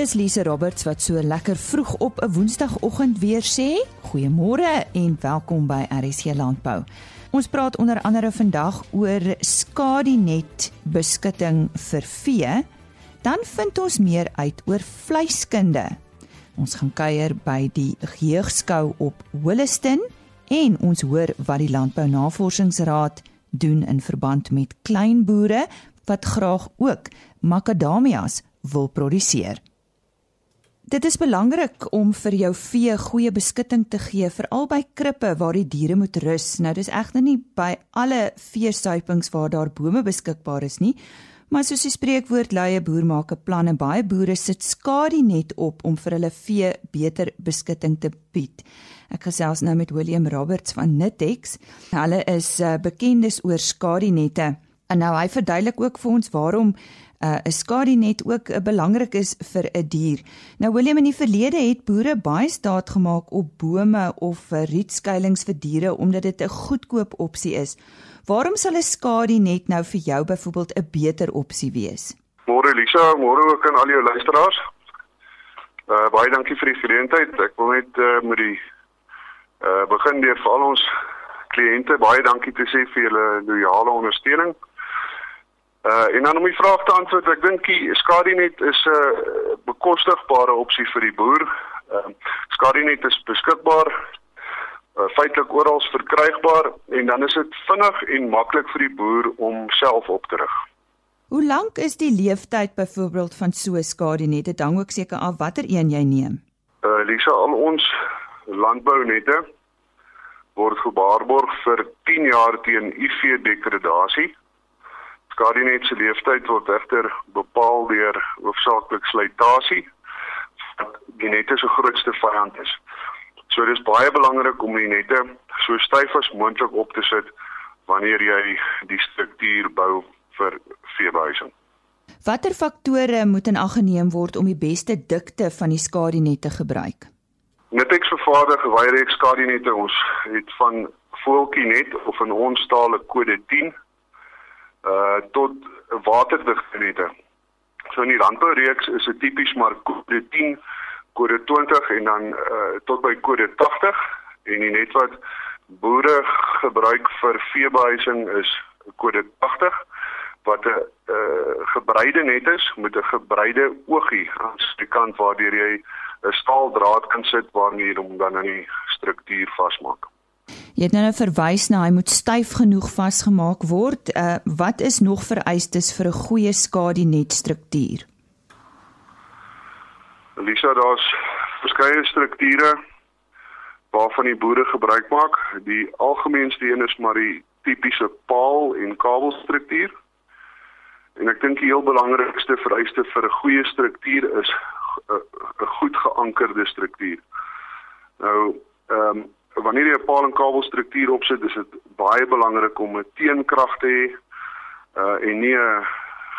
Dis Lise Roberts wat so lekker vroeg op 'n Woensdagoggend weer sê, "Goeiemôre en welkom by RSC Landbou." Ons praat onder andere vandag oor skadinet beskutting vir vee. Dan vind ons meer uit oor vleiskunde. Ons gaan kuier by die Geugskou op Holliston en ons hoor wat die Landbou Navorsingsraad doen in verband met kleinboere wat graag ook makadamias wil produseer. Dit is belangrik om vir jou vee goeie beskutting te gee, veral by krippe waar die diere moet rus. Nou dis egter nie by alle veesuipings waar daar bome beskikbaar is nie, maar soos die spreekwoord lui, 'n boer maak 'n plan en baie boere sit skadu net op om vir hulle vee beter beskutting te bied. Ek gesels nou met William Roberts van Nitex. Hulle is uh, bekendes oor skadu nette. En nou hy verduidelik ook vir ons waarom uh, 'n skadinet ook uh, belangrik is vir 'n dier. Nou Willem in die verlede het boere baie staat gemaak op bome of uh, rietskuilings vir diere omdat dit 'n goedkoop opsie is. Waarom sal 'n skadinet nou vir jou byvoorbeeld 'n beter opsie wees? Môre Lisa, môre ook aan al jou luisteraars. Uh, baie dankie vir die geleentheid. Ek wil net uh, met die uh, begin deur vir al ons kliënte baie dankie te sê vir julle loyale ondersteuning. Uh en dan om die vraag te antwoord, ek dink die Skadinet is 'n uh, bekostigbare opsie vir die boer. Ehm uh, Skadinet is beskikbaar uh, feitelik oral verkrygbaar en dan is dit vinnig en maklik vir die boer om self op te rig. Hoe lank is die leeftyd byvoorbeeld van so 'n Skadinet? Dit hang ook seker af watter een jy neem. Uh Lisa, al ons landbounette word gebaarborg vir 10 jaar teen UV degradasie. Skadinet se leeftyd word egter bepaal deur hoofsaaklik slytasie wat die nette se grootste vyand is. So dis baie belangrik om die nette so styf as moontlik op te sit wanneer jy die struktuur bou vir veebehuising. Watter faktore moet in ag geneem word om die beste dikte van die skadinette gebruik? Nitex vervaardig Wyrex skadinette ons het van voeltjie net of in ons taal 'n kode 10 uh tot waterdigte nette. So in die landboureeks is dit tipies maar kode 10, kode 20 en dan uh tot by kode 80 en die net wat boere gebruik vir veebehuising is kode 80 wat 'n uh, gebreide net is met 'n gebreide oogie aan die kant waardeur jy 'n staaldraad kan sit waarmee jy hom dan aan die struktuur vasmaak. Jy het nou, nou verwys na hy moet styf genoeg vasgemaak word. Uh wat is nog vereistes vir 'n goeie skadinet struktuur? Lisa, daar's verskeie strukture waarvan die boere gebruik maak. Die algemeenste een is maar die tipiese paal en kabelstruktuur. En ek dink die heel belangrikste vereiste vir 'n goeie struktuur is 'n goed geankerde struktuur. Nou, ehm um, wanneer jy 'n paal en kabelstruktuur opsit, is dit baie belangrik om 'n teenkrag te hê uh en nie 'n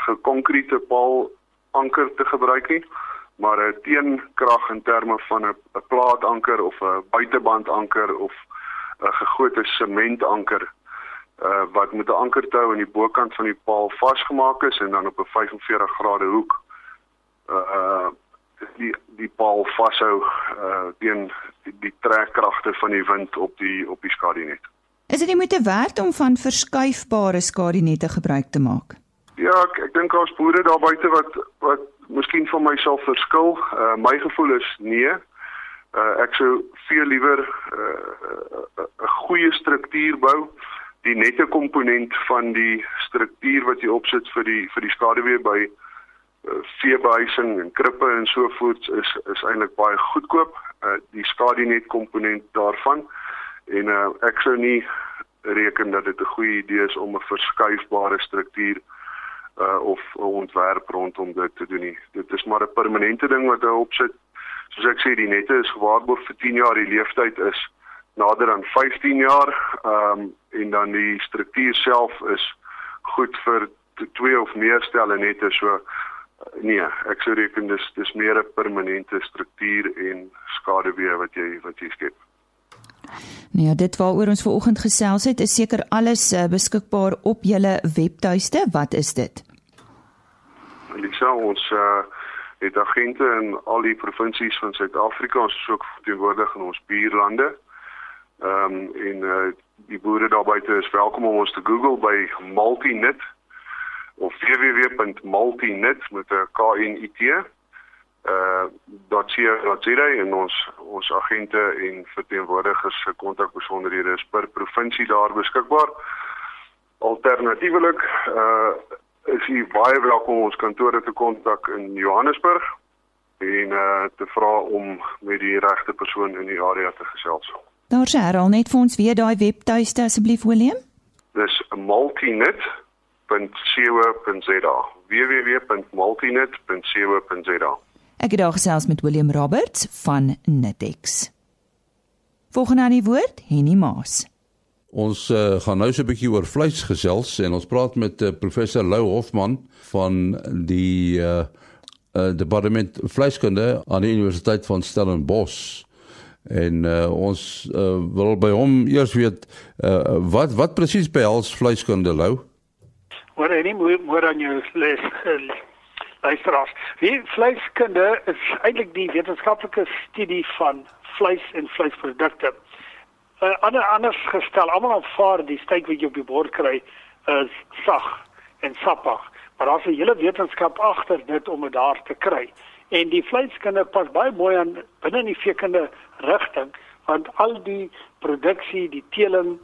gekonkriete paal anker te gebruik nie, maar 'n teenkrag in terme van 'n 'n plaatanker of 'n buiteband anker of 'n gegote sementanker uh wat met 'n ankertou aan die bokant van die paal vasgemaak is en dan op 'n 45 grade hoek uh die die paal vashou uh teen die, die trekkragte van die wind op die op die skadinet. Is dit nie moeite werd om van verskuifbare skadinette gebruik te maak? Ja, ek, ek dink daar's boere daar buite wat wat miskien van myself verskil. Uh my gevoel is nee. Uh ek sou veel liewer 'n uh, uh, uh, goeie struktuur bou. Die nette komponent van die struktuur wat jy opsit vir die vir die skaduwee by uh, veebehuising en krippe en so voort is is eintlik baie goedkoop. Uh, die skadinet komponent daarvan. En uh, ek sou nie reken dat dit 'n goeie idee is om 'n verskuifbare struktuur uh, of 'n ontwerp rondom dit te doen nie. Dit is maar 'n permanente ding wat hy opsit. Soos ek sê, die nette is gewaarborg vir 10 jaar, die leeftyd is nader aan 15 jaar, ehm um, en dan die struktuur self is goed vir twee of meer stelle nette. So nee, ek sou reken dis dis meer 'n permanente struktuur en skaduwee wat jy wat jy skep. Nee, ja, dit waaroor ons ver oggend gesels het, is seker alles uh, beskikbaar op julle webtuiste. Wat is dit? Lisa, ons uh, het agente in al die provinsies van Suid-Afrika, ons is ook teenwoordig in ons buurlande. Ehm um, en uh, die boere daar buite is welkom om ons te Google by Multinet of www.multinet met 'n K N I T. Uh dat hier en ons ons agente en verteenwoordigers se kontakbesonderhede is per provinsie daar beskikbaar. Alternatiefelik uh is u baie welkom ons kantore te kontak in Johannesburg en uh te vra om met die regte persoon in die area te gesels. Daar sê herhaal net vir ons weer daai webtuiste asseblief Willem. Dis multinet.co.za. www.multinet.co.za. Ek het daar gesels met Willem Roberts van Nitex. Volgende aan die woord, Henny Maas. Ons uh, gaan nou so 'n bietjie oor vleis gesels en ons praat met uh, professor Lou Hofman van die uh, uh, departement vleiskunde aan die Universiteit van Stellenbosch. En uh, ons uh, wil by hom eers weet uh, wat wat presies behels vleiskunde lou? Wat enige moer moer aan jou les luisteraars. Die vleiskunde is eintlik die wetenskaplike studie van vleis en vleisprodukte. Uh, ander anders gestel, almal aanvaar die steak wat jy op die bord kry is sag en sappig, maar daar's 'n hele wetenskap agter dit om dit daar te kry. En die vleiskunde pas baie mooi aan binne die veekunde rigting want al die produksie, die teeling,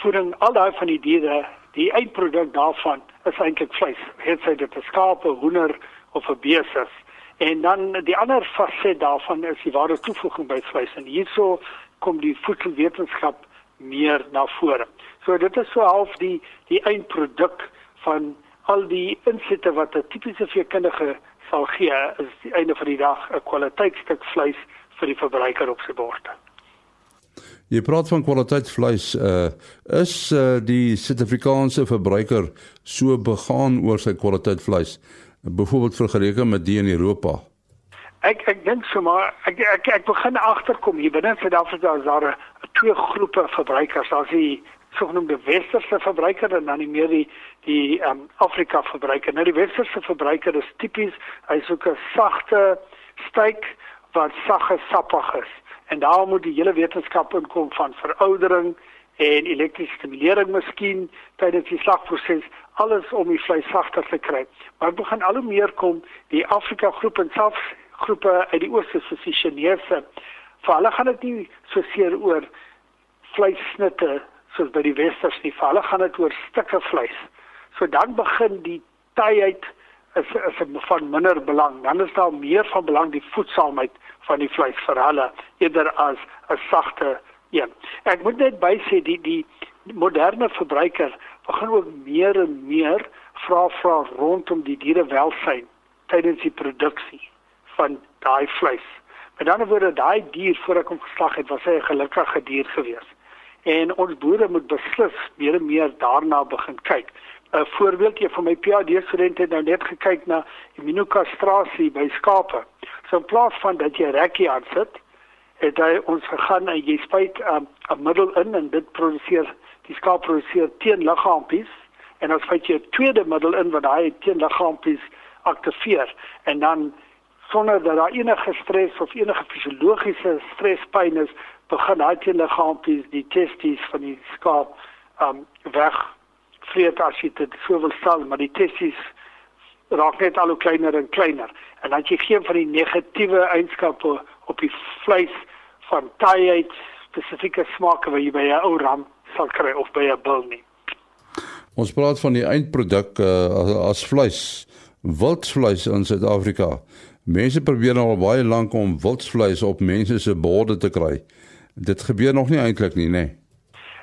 voeding, al daai van die diere, die eindproduk daarvan is eintlik vleis. Het sy dit 'n skaap, 'n hoender of 'n bees is. En dan die ander faset daarvan is die ware toevoeging by vleis en hierso kom die voedselwetenskap meer na vore. So dit is so half die die eindproduk van al die insitte wat 'n tipiese veekundige sal gee is die einde van die dag 'n kwaliteitstuk vleis vir die verbruiker op sy bord. Jy praat van kwaliteitsvleis, uh is uh die Suid-Afrikaanse verbruiker so begaan oor sy kwaliteitvleis, byvoorbeeld vergeleke met die in Europa? Ek ek dink so maar ek ek ek begin agterkom hier binne in Suid-Afrika is daar twee groepe verbruikers, daar's die sogenaamde westerse verbruiker en dan die meer die die um, Afrika verbruiker. Nou die westerse verbruiker is tipies hy soek 'n sagte steak wat sag en sappig is. En daar moet die hele wetenskap inkom van veroudering en elektriese stimulering miskien tydens die slagproses alles om die vleis sagter te kry. Maar dit begin al hoe meer kom die Afrika groep en selfs groepe uit die ooste die Chinese. Vir hulle gaan dit nie so seer oor vleissnitte soos by die westers nie. Vir hulle gaan dit oor stukke vleis. So dan begin die taaiheid is is van minder belang. Dan is daar meer van belang die voedsaamheid van die vleis vir hulle eerder as 'n sagte een. Ek moet net bysê die die moderne verbruiker begin ook meer en meer vra vra rondom die dierewelsyn tydens die produksie van daai vleis. Met ander woorde, daai dier voor ek hom geslag het, was hy 'n gelukkige dier geweest en ons boere moet beslis meer en meer daarna begin kyk. 'n Voorbeeldjie van my PhD student het nou net gekyk na immunokastrasie by skape. So in plaas van dat jy rekkie aan sit, het hy ons gegaan en jy spuit um, 'n um, middel in en dit produseer die skaap produseer teenliggaampies en spuit jy 'n tweede middel in wat daai teenliggaampies aktiveer en dan sonder dat daar enige stres of enige fisiologiese strespyn is begin daai liggaampies die testies van die skaap um weg vreet as jy dit so wil stel maar die testies raak net al hoe kleiner en kleiner en dan jy geen van die negatiewe eienskappe op die vleis van taaiheid spesifieke smake wat jy by 'n ou ram sal kry of by 'n bil nie Ons praat van die eindproduk uh, as, as vleis wildvleis in Suid-Afrika Mense probeer al baie lank om wildvleis op mense se borde te kry. Dit gebeur nog nie eintlik nie, nê. Nee.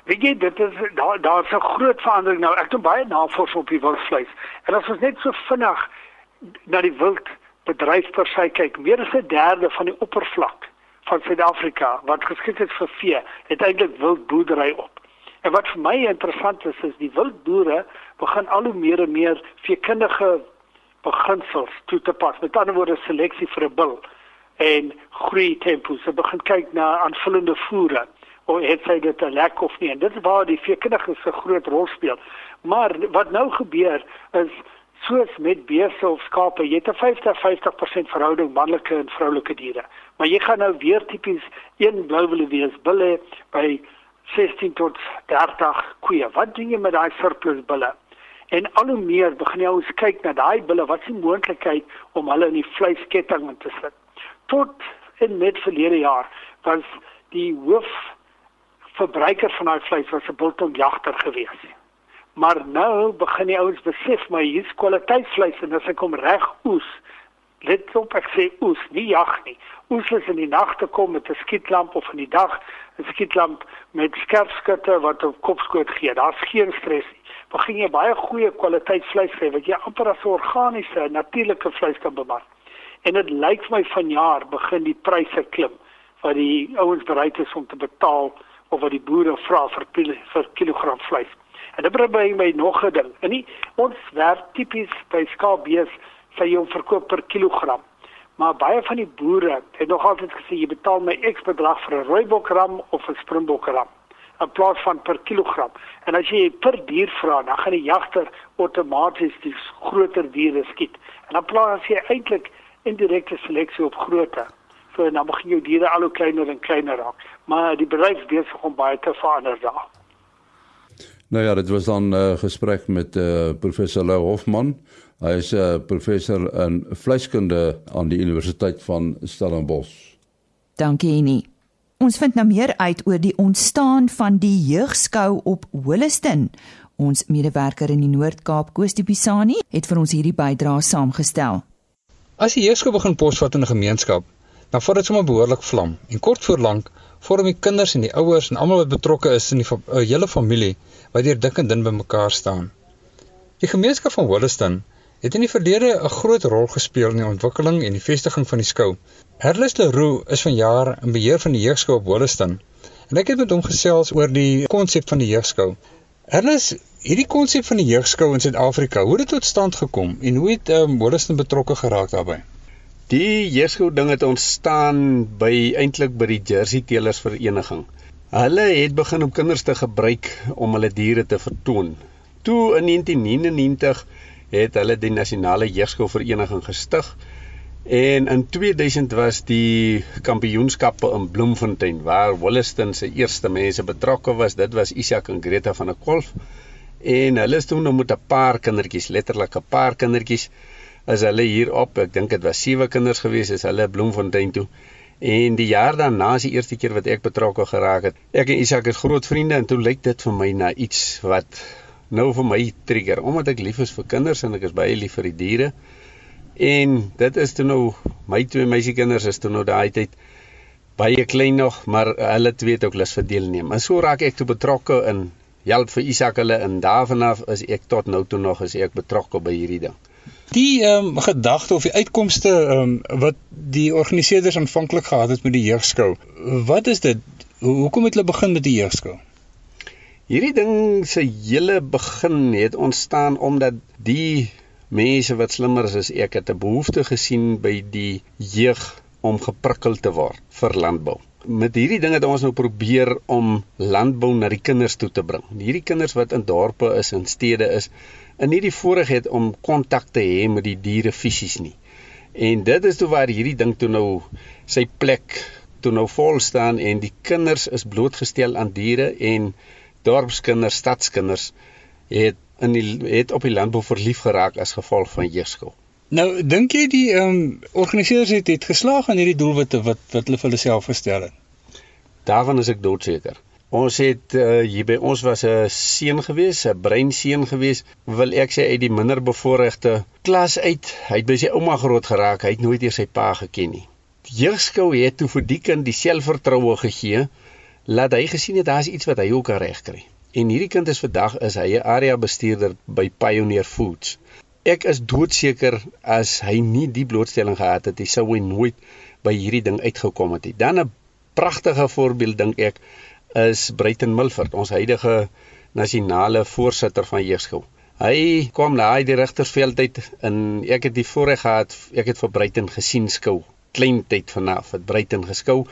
Weet jy, dit is daar daar's 'n groot verandering nou. Ek doen baie navorsing op die wildvleis. En as ons net so vinnig na die wildbedryf per se kyk, meer as 'n derde van die oppervlak van Suid-Afrika wat geskik is vir vee, het eintlik wildboerdery op. En wat vir my interessant is, is die wildboere begin al hoe meer en meer veekundige beginsels toe te pas. Met ander woorde, seleksie vir 'n bil en groei tempo. Sy begin kyk na aanvullende voere of het sy dit 'n lek of nie. En dit is waar die veekundige se groot rol speel. Maar wat nou gebeur is soos met beeste of skape, jy het 'n 50-50% verhouding manlike en vroulike diere. Maar jy gaan nou weer tipies een blou wees bulle by 16 tot 30 koeie. Wat doen jy met daai surplus bulle? En al hoe meer begin jy ons kyk na daai bulle, wat is die moontlikheid om hulle in die vleisketting in te sit? Tot in met verlede jaar was die hoof verbruiker van daai vleis was 'n biltongjagter geweest. Maar nou begin die ouens besef my hier's kwaliteitsvleis en as ek hom reg oes, let op ek sê oes, nie jag nie. Oes is in die nag te kom met 'n skietlamp of in die dag 'n skietlamp met skerpskutte wat op kopskoot gee. Daar's geen stres nie. Begin jy baie goeie kwaliteitsvleis kry wat jy amper as organiese, natuurlike vleis kan bemark. En dit lyk vir my vanjaar begin die pryse klim wat die ouens bereid is om te betaal of wat die boere vra vir vir kilogram vleis. En dit bring my nog 'n ding. En nie ons werk tipies by skaapbees sê jy verkoop per kilogram. Maar baie van die boere het nog altyd gesê jy betaal my X bedrag vir 'n rooibokram of 'n springbokram in plaas van per kilogram. En as jy per dier vra, dan gaan die jagter outomaties die groter diere skiet. En dan plaas jy eintlik indirekte seleksie op grootte. So dan begin jou diere al hoe kleiner en kleiner raak. Maar die bedryf besig om baie te verander daar. Nou ja, dit was dan 'n uh, eh, gesprek met uh, professor Lou Hofman. Hy is 'n uh, professor in vleiskunde aan die Universiteit van Stellenbosch. Dankie nie. Ons vind nou meer uit oor die ontstaan van die jeugskou op Holliston. Ons medewerker in die Noord-Kaap, Koos de Pisani, het vir ons hierdie bydrae saamgestel. As die jeugskou begin posvat in 'n gemeenskap, dan vat dit sommer behoorlik vlam en kort voor lank vorm die kinders en die ouers en almal wat betrokke is in die uh, hele familie wat hier dik en dun bymekaar staan. Die gemeenskap van Holliston het in die verlede 'n groot rol gespeel in die ontwikkeling en die vestiging van die skou. Herles Leroux is van jare in beheer van die jeugskou op Holliston en ek het met hom gesels oor die konsep van die jeugskou. Herles, hierdie konsep van die jeugskou in Suid-Afrika, hoe het dit tot stand gekom en hoe het um, Holliston betrokke geraak daarbey? Die jeugskou ding het ontstaan by eintlik by die Jersey Teelers Vereniging. Hulle het begin om kinders te gebruik om hulle diere te vertoon. Toe in 1999 het hulle die nasionale jeugskoolvereniging gestig en in 2000 was die kampioenskappe in Bloemfontein waar Wollaston se eerste mense betrokke was. Dit was Isak en Greta van der Kolf en hulle is toe nou met 'n paar kindertjies, letterlik 'n paar kindertjies as hulle hier op, ek dink dit was sewe kinders gewees is hulle Bloemfontein toe. En die jaar daarna is die eerste keer wat ek betrokke geraak het. Ek en Isak is groot vriende en toe lyk dit vir my na iets wat nou vir my trigger omdat ek lief is vir kinders en ek is baie lief vir die diere. En dit is toe nou my twee meisiekinders is toe nou daai tyd baie klein nog, maar hulle twee het ook lus vir deelneem. En so raak ek toe betrokke in help vir Isak hulle en daarvan af is ek tot nou toe nog as ek betrokke by hierdie ding. Die ehm um, gedagte of die uitkomste ehm um, wat die organiseerders aanvanklik gehad het met die jeugskou. Wat is dit? Hoekom het hulle begin met die jeugskou? Hierdie ding se hele begin het ontstaan omdat die mense wat slimmer is as ek het 'n behoefte gesien by die jeug om geprikkel te word vir landbou. Met hierdie ding het ons nou probeer om landbou na die kinders toe te bring. Hierdie kinders wat in dorpe is en stede is, en nie die voorreg het om kontak te hê met die diere fisies nie. En dit is toe waar hierdie ding toe nou sy plek toe nou vol staan en die kinders is blootgestel aan diere en dorpskinders, stadskinders het in die het op die landbou verlief geraak as gevolg van jeugskool. Nou dink jy die ehm um, organiseerders het, het geslaag aan hierdie doelwitte wat wat hulle vir hulle self gestel het? Daarvan is ek doodseker. Ons het uh, hier by ons was 'n seun gewees, 'n breinseun gewees, wil ek sê uit die minder bevoorregte klas uit. Hy het by sy ouma groot geraak, hy het nooit eers sy pa geken nie. Die jeugskou het toe vir die kind die selfvertroue gegee laat hy gesien het daar's iets wat hy ook kan regkry. En hierdie kind is vandag is hy 'n area bestuurder by Pioneer Foods. Ek is doodseker as hy nie die blootstelling gehad het, hy sou nooit by hierdie ding uitgekom het nie. Dan 'n pragtige voorbeeld dink ek is Bruiten Milford, ons huidige nasionale voorsitter van Jeugskou. Hy kom na die regtersveld uit en ek het die voorreg gehad ek het vir Bruiten gesien skou. Klein tyd vanaf het Bruiten geskou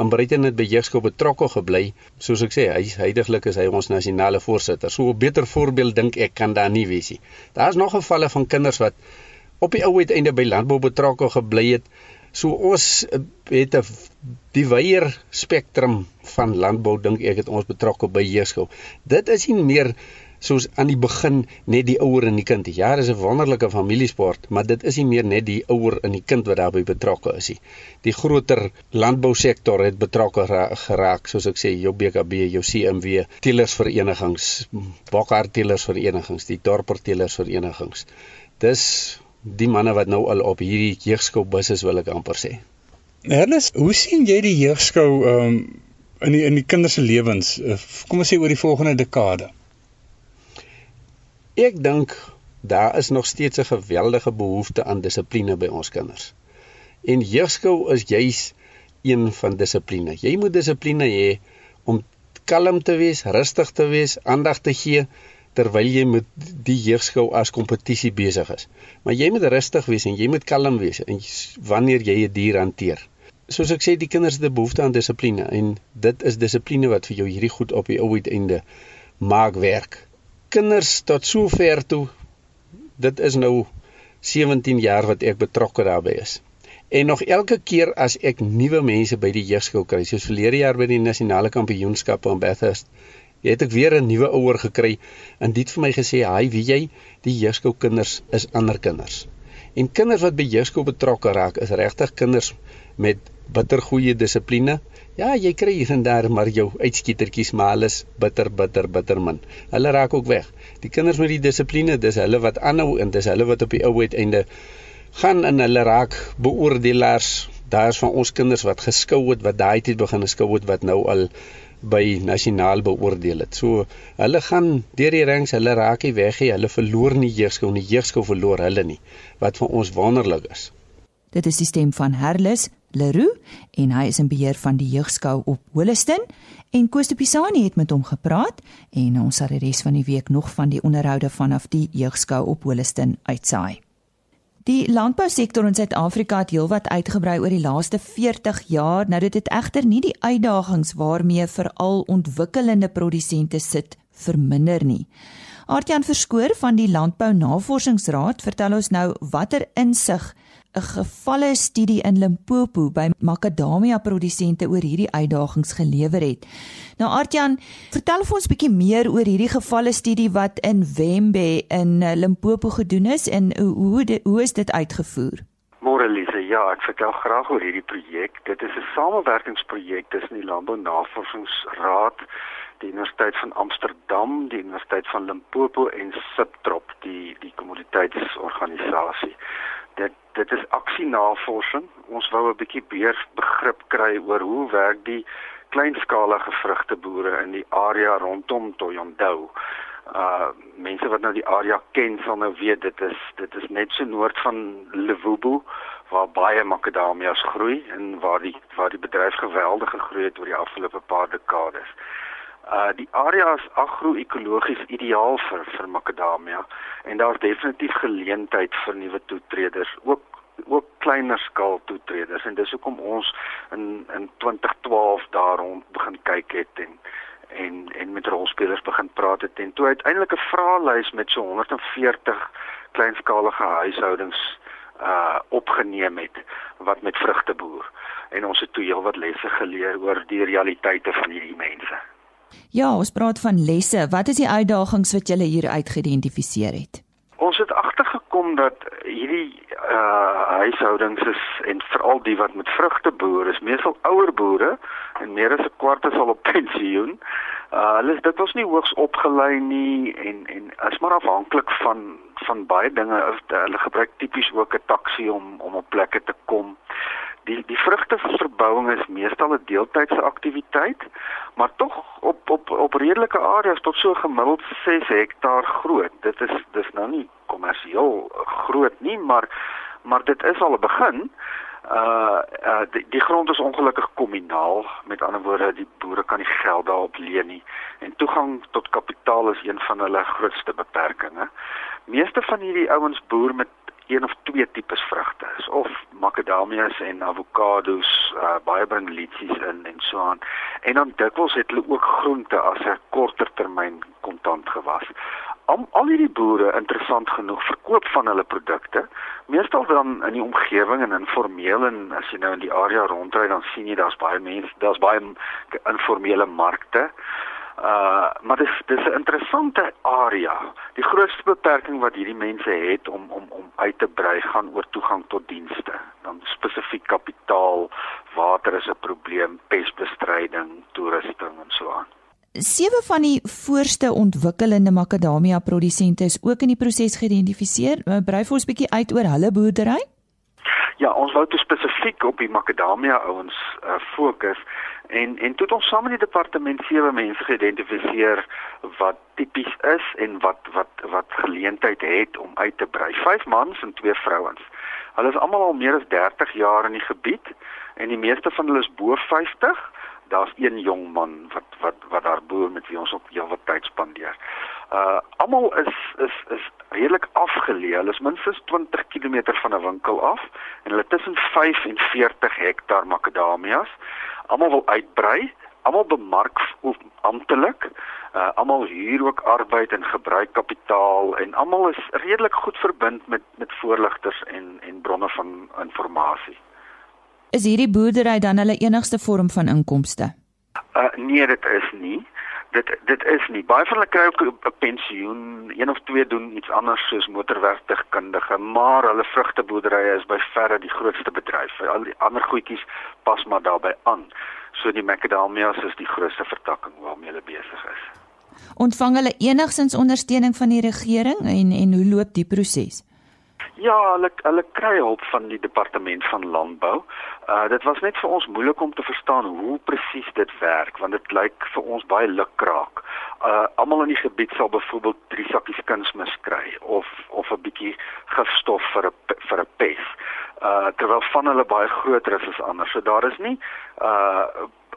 en Bruiten het by jeugskou betrokke gebly. Soos ek sê hy heidaglik is hy ons nasionale voorsitter. So 'n beter voorbeeld dink ek kan daar nie wees nie. Daar's nog gevalle van kinders wat op die ou uiteinde by landbou betrokke gebly het so ons eh, het 'n die weier spektrum van landbou dink ek het ons betrokke by jeugskou dit is nie meer soos aan die begin net die ouer en die kind. Ja, dis 'n wonderlike familiesport, maar dit is nie meer net die ouer en die kind wat daarbey betrokke is nie. Die groter landbousektor het betrokke geraak, soos ek sê, jou BKB, jou CMW, teelersverenigings, bokhart teelersverenigings, die dorper teelersverenigings. Dis die manne wat nou al op hierdie jeugskou bus is, wil ek amper sê. Ernest, hoe sien jy die jeugskou um, in die in die kinders se lewens? Uh, kom ons sê oor die volgende dekade. Ek dink daar is nog steeds 'n geweldige behoefte aan dissipline by ons kinders. En jeugskou is juis een van dissipline. Jy moet dissipline hê om kalm te wees, rustig te wees, aandag te gee terwyl jy met die jeugskou as kompetisie besig is. Maar jy moet rustig wees en jy moet kalm wees en wanneer jy 'n die dier hanteer. Soos ek sê, die kinders het 'n behoefte aan dissipline en dit is dissipline wat vir jou hierdie goed op die ou uiteinde maak werk kinders tot sover toe dit is nou 17 jaar wat ek betrokke daarbey is. En nog elke keer as ek nuwe mense by die jeugskool kry, soos verlede jaar by die nasionale kampioenskappe in Bathurst, het ek weer 'n nuwe ouer gekry en dit vir my gesê, "Haai, wie jy, die jeugskool kinders is ander kinders." En kinders wat by jeugskool betrokke raak, is regtig kinders met bitter goeie dissipline. Ja, jy kry hier en daar maar jou uitskietertjies, maar alles bitter bitter bitter min. Hulle raak ook weg. Die kinders met die dissipline, dis hulle wat aanhou en dis hulle wat op die ou uiteinde gaan en hulle raak beoordelaars. Daar's van ons kinders wat geskou het, wat daai tyd begin geskou het wat nou al by nasionaal beoordeel het. So hulle gaan deur die ranks, hulle raak nie weg nie. Hulle verloor nie jeugskou nie. Jeugskou verloor hulle nie. Wat vir ons wonderlik is. Dit is die stem van Herlis Leroux en hy is in beheer van die jeugskou op Holliston en Koos de Pisani het met hom gepraat en ons sal die res van die week nog van die onderhoude vanaf die jeugskou op Holliston uitsaai. Die landbousektor in Suid-Afrika het heelwat uitgebrei oor die laaste 40 jaar. Nou dit het egter nie die uitdagings waarmee veral ontwikkelende produsente sit verminder nie. Artjan Verskoor van die Landbou Navorsingsraad vertel ons nou watter insig 'n gevalle studie in Limpopo by makadamia produsente oor hierdie uitdagings gelewer het. Nou Artjan, vertel vir ons 'n bietjie meer oor hierdie gevalle studie wat in Wembe in eh, Limpopo gedoen is en hoe de, hoe is dit uitgevoer? Môre Lise, ja, ek vertel graag oor hierdie projek. Dit is 'n samewerkingsprojek tussen die Landbou Navorsingsraad die Universiteit van Amsterdam, die Universiteit van Limpopo en Subtrop, die die kommoditeitsorganisasie dit dit is aksienavorsing. Ons wou 'n bietjie meer begrip kry oor hoe werk die kleinskalige vrugteboere in die area rondom Toyondou. Uh mense wat nou die area ken sal nou weet dit is dit is net so noord van Lewobo waar baie makadamias groei en waar die waar die bedryf geweldig gegroei het oor die afgelope paar dekades. Uh die area is agro-ekologies ideaal vir vir makadamia en daar's definitief geleentheid vir nuwe toetreders, ook ook kleiner skaal toetreders en dis hoekom ons in in 2012 daar rond begin kyk het en en en met rolspelers begin praat het en toe uiteindelik 'n vraelys met so 140 kleinskalige huishoudings uh opgeneem het wat met vrugte boer en ons het toe heelwat lesse geleer oor die realiteite van hierdie mense. Ja, ons praat van lesse. Wat is die uitdagings wat julle hier uitgeïdentifiseer het? Ons het agtergekom dat hierdie uh huishoudings is en veral die wat met vrugte boer is meestal ouer boere en meer as 'n kwart is al op pensioen. Uh hulle is dit ons nie hoogs opgelei nie en en is maar afhanklik van van baie dinge. Hulle gebruik tipies ook 'n taxi om om op plekke te kom die die vrugteverbouing is meestal 'n deeltydse aktiwiteit, maar tog op op op redelike areas tot so gemiddeld 6 hektaar groot. Dit is dis nou nie kommersieel groot nie, maar maar dit is al 'n begin. Uh, uh die, die grond is ongelukkig kommunaal. Met ander woorde, die boere kan nie geld daarop leen nie en toegang tot kapitaal is een van hulle grootste beperkings. Meeste van hierdie ouens boer met een of twee tipes vrugte is of makadamias en avokados, uh, baie bring litsies in en so aan. En dan dikwels het hulle ook groente as 'n korter termyn kontant gewas. Al, al hierdie boere interessant genoeg verkoop van hulle produkte meestal dan in die omgewing en informeel en as jy nou in die area rondry dan sien jy daar's baie mense, daar's baie informele markte. Uh maar dis dis 'n interessante area. Die grootste beperking wat hierdie mense het om om om uit te brei gaan oor toegang tot dienste. Dan spesifiek kapitaal, water is 'n probleem, pestbestryding, toerusting en so aan. Sewe van die voorste ontwikkelende makadamia produsente is ook in die proses geïdentifiseer. Uh, brei vir ons 'n bietjie uit oor hulle boerdery. Ja, ons wou te spesifiek op die makadamia ouens uh, fokus En en toe het ons saam met die departement sewe mense geïdentifiseer wat tipies is en wat wat wat geleentheid het om uit te brei. Vyf mans en twee vrouens. Hulle is almal al meer as 30 jaar in die gebied en die meeste van hulle is bo 50. Daar's een jong man wat wat wat daar boer met wie ons op heel wat tyd spandeer. Uh almal is is is redelik afgeleë. Hulle is minstens 20 km van 'n winkel af en hulle tussen 5 en 40 hektaar makadamias almal wil uitbrei, almal bemark amptelik, uh, almal huur ook arbeid en gebruik kapitaal en almal is redelik goed verbind met met voorligters en en bronne van inligting. Is hierdie boerdery dan hulle enigste vorm van inkomste? Uh nee, dit is nie dit dit is nie. Baie van hulle kry ook 'n pensioen een of twee doen iets anders soos motorwerktuigkundige maar hulle vrugteboerderye is by verre die grootste bedryf al die ander goedjies pas maar daarbey aan. So die macadamias is die grootste vertakking waarmee hulle besig is. Ontvang hulle enigsins ondersteuning van die regering en en hoe loop die proses Ja, hulle hulle kry hulp van die departement van landbou. Uh dit was net vir ons moeilik om te verstaan hoe presies dit werk want dit lyk vir ons baie lukraak. Uh almal in die gebied sal byvoorbeeld drie sakkies kunsmis kry of of 'n bietjie gifstof vir 'n vir 'n pes. Uh terwyl van hulle baie groter is as ander. So daar is nie uh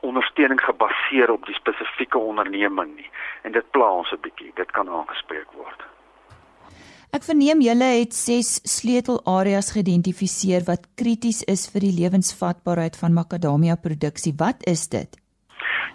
ondersteuning gebaseer op die spesifieke onderneming nie. En dit pla ons 'n bietjie. Dit kan aangespreek word. Ek verneem julle het 6 sleutelareas geïdentifiseer wat krities is vir die lewensvatbaarheid van makadamia produksie. Wat is dit?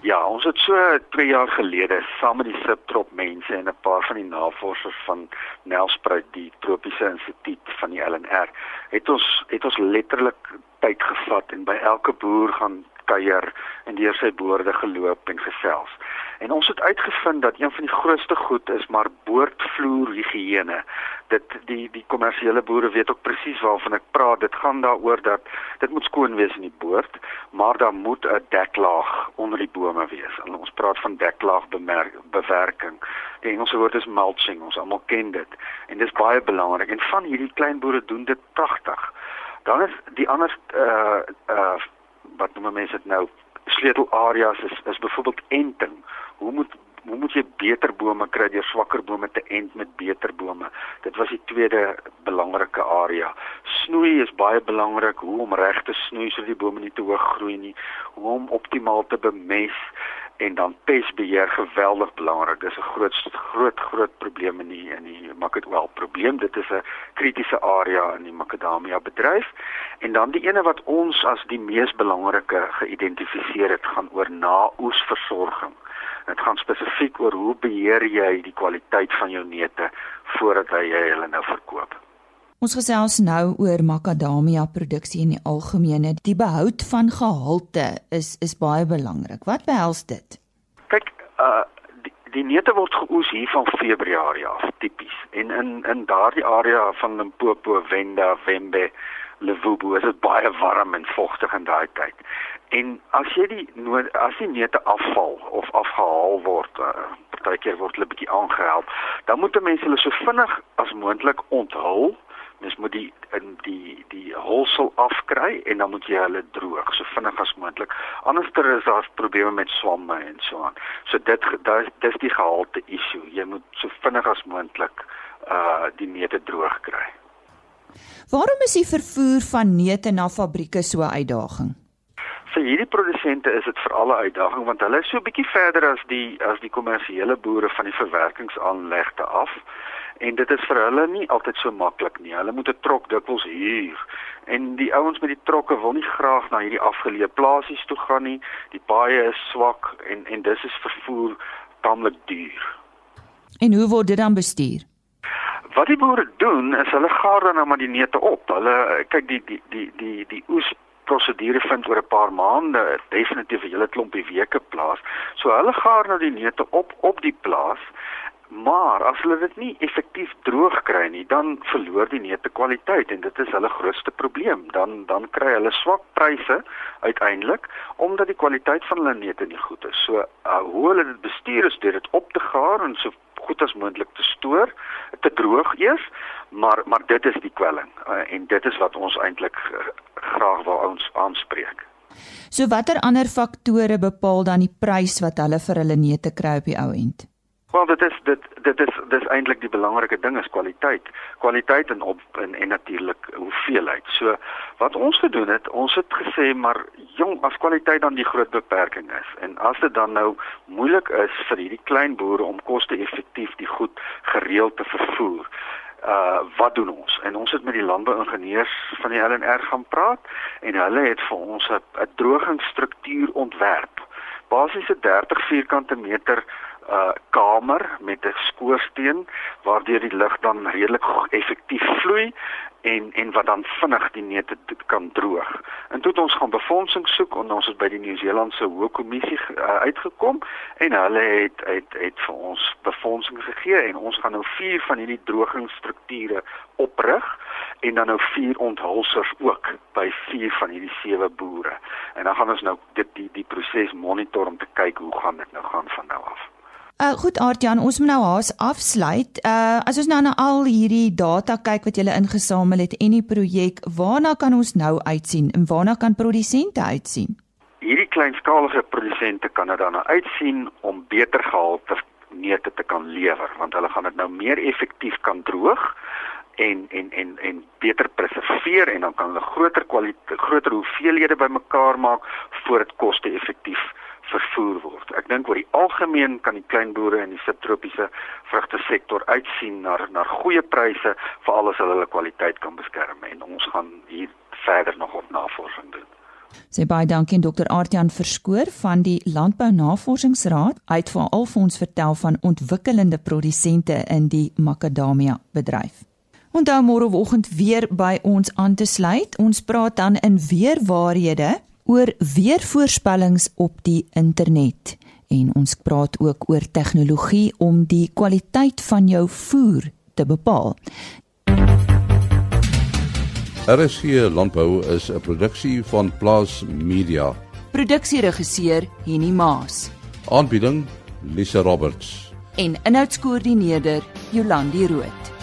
Ja, ons het so 2 jaar gelede saam met die Subtrop mense en 'n paar van die navorsers van Nelspruit, die tropiese instituut van die LNR, het ons het ons letterlik tyd gevat en by elke boer gaan kuier en deur sy boorde geloop en gesels. En ons het uitgevind dat een van die grootste goed is maar boordvloer higiëne. Dit die die kommersiële boere weet ook presies waarvan ek praat. Dit gaan daaroor dat dit moet skoon wees in die boord, maar daar moet 'n deklaag onder die bome wees. En ons praat van deklaag bewerking. Die Engelse woord is mulching. Ons almal ken dit. En dit is baie belangrik en van hierdie klein boere doen dit pragtig. Dan is die ander uh uh wat noem mense dit nou sleutelareas is is byvoorbeeld enting hoe moet hoe moet jy beter bome kry deur swakker bome te ent met beter bome? Dit was die tweede belangrike area. Snoei is baie belangrik, hoe om reg te snoei sodat die bome nie te hoog groei nie, hoe om optimaal te bemes en dan pestbeheer geweldig belangrik. Dis 'n groot groot groot probleem in die in die makadamia probleem. Dit is 'n kritiese area in die makadamia bedryf. En dan die ene wat ons as die mees belangrike geïdentifiseer het, gaan oor naoesversorging. Dit gaan spesifiek oor hoe beheer jy die kwaliteit van jou neute voordat jy hulle nou verkoop. Ons gesels nou oor makadamia produksie in die algemeen. Die behoud van gehalte is is baie belangrik. Wat behels dit? Kyk, uh die, die neute word geoes hier van Februarie af tipies. En in in daardie area van Limpopo, Venda, Wembe, Levubu is dit baie warm en vogtig in daai tyd. En as jy die as die neute afval of afgehaal word, uh, partykeer word hulle bietjie aangehelp, dan moet mense hulle so vinnig as moontlik onthul. Mens moet die in die die hulsel afkry en dan moet jy hulle droog so vinnig as moontlik. Anderster is daar probleme met swamme en so aan. So dit dis die gehalte issue. Jy moet so vinnig as moontlik uh die neute droog kry. Waarom is die vervoer van neute na fabrieke so 'n uitdaging? vir hierdie produsente is dit vir alle uitdaging want hulle is so 'n bietjie verder as die as die kommersiële boere van die verwerkingsaanlegte af en dit is vir hulle nie altyd so maklik nie. Hulle moet 'n trok dikwels huur en die ouens met die trokke wil nie graag na hierdie afgeleë plasies toe gaan nie. Die paaie is swak en en dis is vervoer taamlik duur. En hoe word dit dan bestuur? Wat die boere doen is hulle gaar dan nou maar die neute op. Hulle kyk die die die die die oes prosedure vind oor 'n paar maande, definitief 'n hele klompie weke plaas. So hulle gaar nou die neute op op die plaas. Maar as hulle dit nie effektief droog kry nie, dan verloor die neute kwaliteit en dit is hulle grootste probleem. Dan dan kry hulle swak pryse uiteindelik omdat die kwaliteit van hulle neute nie goed is. So uh, hoe hulle dit bestuur is deur dit op te gaar en so goed as moontlik te stoor, te droog eers, maar maar dit is die kwelling uh, en dit is wat ons eintlik uh, graag wil ons aanspreek. So watter ander faktore bepaal dan die prys wat hulle vir hulle neute kry op die ou end? Wel dit is dit dit is dis eintlik die belangrike ding is kwaliteit. Kwaliteit en op en, en natuurlik hoeveelheid. So wat ons gedoen het, ons het gesê maar jong, as kwaliteit dan die groot beperking is en as dit dan nou moeilik is vir hierdie klein boere om koste-effektief die goed gereeld te vervoer, uh wat doen ons? En ons het met die landbouingenieurs van die LNR gaan praat en hulle het vir ons 'n drogingsstruktuur ontwerp. Basies 'n 30 vierkante meter uh kamer met 'n skoorsteen waardeur die lug dan redelik effektief vloei en en wat dan vinnig die neute kan droog. En toe het ons gaan befondsing soek en ons het by die Nieu-Seelandse Hoë Kommissie uh, uitgekom en hulle het het het vir ons befondsing gegee en ons gaan nou vier van hierdie drogingsstrukture oprig en dan nou vier onthulsers ook by vier van hierdie sewe boere. En dan gaan ons nou dit die die proses monitor om te kyk hoe gaan dit nou gaan van nou af. Uh goed Aartjan, ons moet nou haas afsluit. Uh as ons nou na al hierdie data kyk wat julle ingesamel het en die projek, waarna kan ons nou uitsien en waarna kan produsente uitsien? Hierdie kleinsskalige produsente kan dit dan nou uitsien om beter gehalte neute te kan lewer want hulle gaan dit nou meer effektief kan droog en en en en beter preserveer en dan kan hulle groter kwaliteit groter hoeveelhede bymekaar maak voordat koste effektief vervoer word. Ek dink oor die algemeen kan die kleinboere in die subtropiese vrugte sektor uitsien na na goeie pryse vir alles hulle kwaliteit kan beskerm en ons gaan hier verder nog op navorsing doen. Sy baie dankie aan Dr. Artjan Verskoor van die Landbou Navorsingsraad. Hy het veral vir ons vertel van ontwikkelende produsente in die makadamia bedryf. Onthou môreoggend weer by ons aan te sluit. Ons praat dan in weer waarhede oor weervoorspellings op die internet en ons praat ook oor tegnologie om die kwaliteit van jou voer te bepaal. RSG Landbou is 'n produksie van Plaas Media. Produksieregisseur Henny Maas. Aanbieding Lisa Roberts. En inhoudskoördineerder Jolandi Root.